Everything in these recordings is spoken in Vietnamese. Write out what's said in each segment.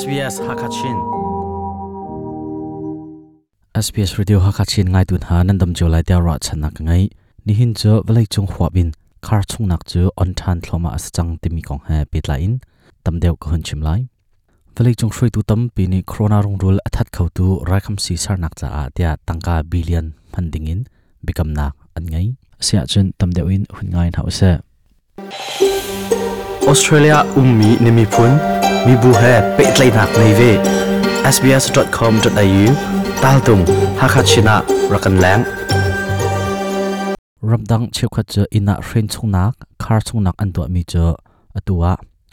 SBS Hakachin. SBS Radio Hakachin ngai tun ha nan dam jo lai tia ra chana ka ngai ni hin cho velai chung khwa bin khar chung nak chu on than thloma as chang ti mi kong ha pit la in. Tam deu ko hun chim lai velai chung shrui tu tam pi ni corona rung rul athat khau tu ra kham si sar nak cha a tia tangka billion funding in. Bikam nak an ngai sia chen tam deu in hun ngai na se Australia ummi nemi phun. มีบูเฮเปิดไลนนักในเว sbs.com.au ตาลตุงฮักชินะรักันแหลงรำดังเชื่อว่าจะอินะเฟรนชุนักคาร์ชุนักอันตัวมีเจออตัว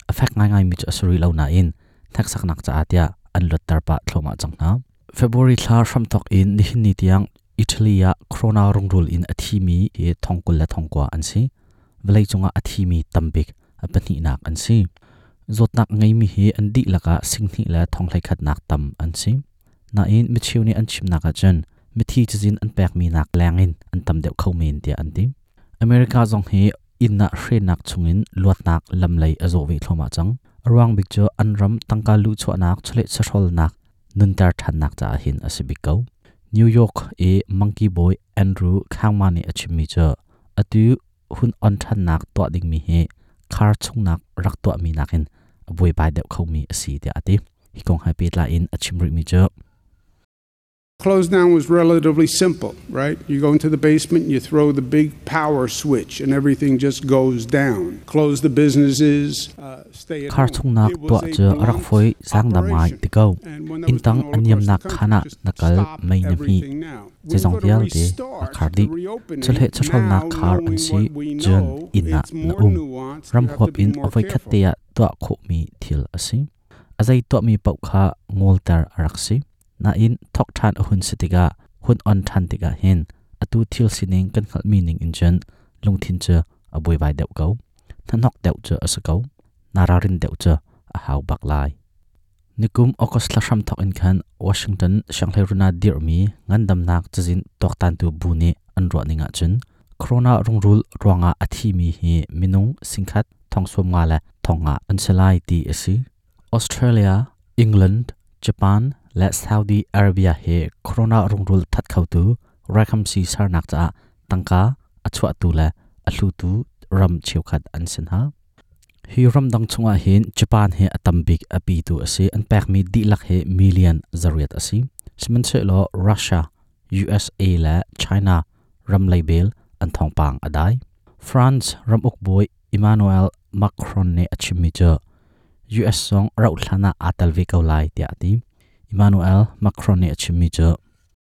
เอฟเฟกง่ายๆมีเจอสุริเลานาอินทักสักนักจะอาเดียอันลดตรปะทลมาจังนะเฟบรุรีลาร์มตอกอินนิหินนิตยังอิตาลียโครนารุงรุลอินอธิมีเฮทองกุลและทองกว่าอันซีเวลาจงอาอธิมีตัมบิกอันปนินักอันซี nak ngai mi hi an di laka singni la thonglai khat nak tam an sim na in mi chiu ni an chim naka chen. Mi thi chizin an pek mi nak langin an tam deuh khau min tia an ti america zong hi in na hre nak chungin luat nak lam lei azo ve thloma chang. Arwang bik cho an ram tangka lu chho nak, chule chhol nak, nun tar than nak cha hin asibikau new york e monkey boy andrew khangmani achimi cho atu hun on than nak to ding mi he khar chung nak rak to mi nakin boi Close down was relatively simple, right? You go into the basement, you throw the big power switch, and everything just goes down. Close the businesses, uh, stay at khar home. chung nak It to was a cha arak blunt foi sang da mai operation. ti ko And when there in was tang no anyam other nak country, khana just nakal stop mai na mi everything now. che We jong go to dial de restart khar di the reopening. chul he chhol nak Now, นารารินเดวจะอาหาวบักลายนิคุมออกสลักชัมทอกอินคันวอชิงตันช่างเลรุนาเดียร์มีงันดำนักจะจินตอกตันตัวบุนีอันรวนิงาจนโครนารงรูลรวงอาอธิมีเฮมินุงสิงคัดทองสวมงาและทองอาอันเซลายตีเอซีออสเตรเลียอังกฤษญี่ปุ่นและซาอุดีอาระเบียเฮโครนารงรูลทัดเข้าตัวรักคำสีสารนักจ้าตังกาอชวตูและอลูตูรำเชียวขัดอันเซนฮา ฮิรัมดังชงอาหินญี่ปุ่นเฮอตัมบิกอปีตัวเสอันเปกมีดีลักเฮมิเลียนจาริตอสิสมันเชลอรัสเซียอุเอสเอและจีนารัมไลเบลอันทองปังอดายฟรานซ์รัมอุกบอยอิมานูเอลมาครอนเนอชิมิเจอ US ซองราทลานาอาตัลวิกเอาไลเตียติอิมานูเอลมาครอนเนอชิมิเจ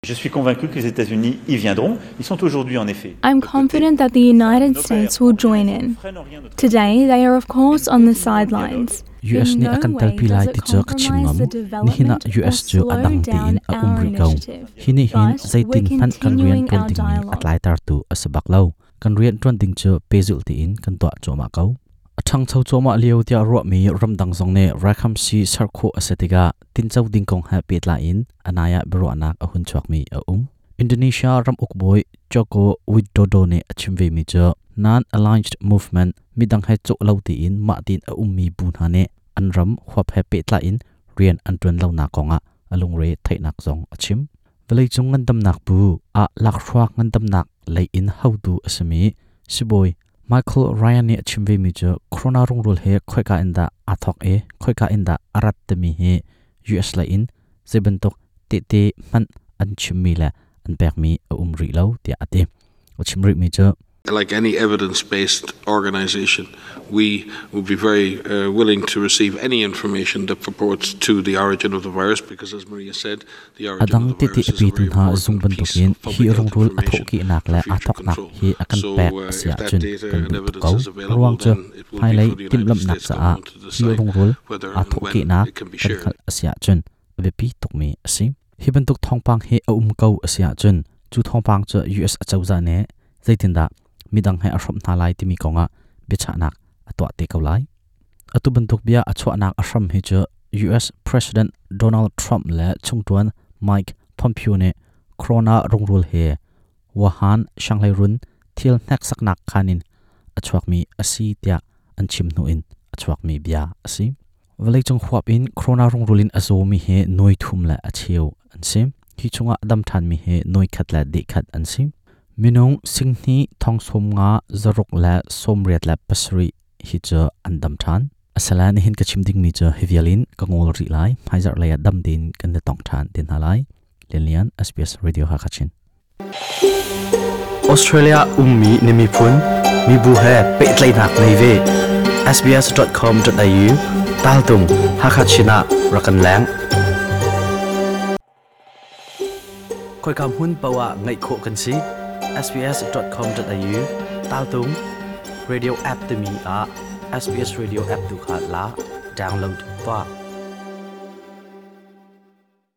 Je suis convaincu que les États-Unis y viendront. Ils sont aujourd'hui en effet. I'm confident that the United States will join in. Today, they are, of course, on the sidelines. US ni no akan way talpi lai ti it chak chimngam the ni hina development US chu slow adang ti down in a our umri kau initiative. hini hin But zaitin we're kan rian continuing pen our ting mi dialogue. atlai tar tu asabak lo kan rian tron ting chu pezul ti in kan to choma kau athang chau choma liu tia ro mi ram dang zong ne rakham si sarkho asetiga tin chau ding kong ha pet la in à anaya bro anak a hun chok mi a um indonesia ram uk boy choko widodo ne achimve mi cho non aligned movement midang he chok lo ti in ma tin a um mi bun ha ne an ram khwap he pet la in rian an tun lo na konga alung à re thai nak zong achim velai chung ngan dam nak bu a à lak khruak ngan dam nak lei in how do asami siboi michael ryan ni achimve mi jo corona rung rul he khoika inda athok e khoika inda arat te mi he us la in zebentok te te man an chimmi la an pek mi a umri lo ti ate achimri mi jo Like any evidence based organization, we would be very uh, willing to receive any information that purports to the origin of the virus because, as Maria said, the origin adang of the virus is a very important piece of public health information for future control. So, uh, if that data and evidence is available, then it will be for the United States government to decide whether and when it can be shared. khal asia chun. Ve pi tok mi asi hi ban tuk thong pang he a um kau asia chun. Chu thong pang cha us a chau za ne. Zaitin da midang hai a shom na lai ti mi konga bicha nak atwa te kau lai atu ban tuk bia achwa nak a sham hi cha US President Donald Trump le chungtuan Mike Pompeo ne corona rongrul he wahan shanglai run thil nak sak nak khanin achwak mi asi tia an chim nu in achwak mi bia asi valai chung khwap in corona rong rulin azo mi he noi thum la acheu an sim hi chunga adam than mi he noi khat la de khat an sim minung singni thongsum nga zaruk la somriat la pasri hi cha andam than asalan hin kachim ding mi cha hevialin kangol ri lai haizar la dam din kan da tong than din halai lelian sps radio ha kachin australia ummi nemi phun mi bu he pe tlai nak nei ve sbs.com.au taltung hakachina rakan lang คอยคำหุ้นปะว่าไงโคกันสิ sbs.com.au Tao tung radio app te mi a sbs radio app tu kha la download pa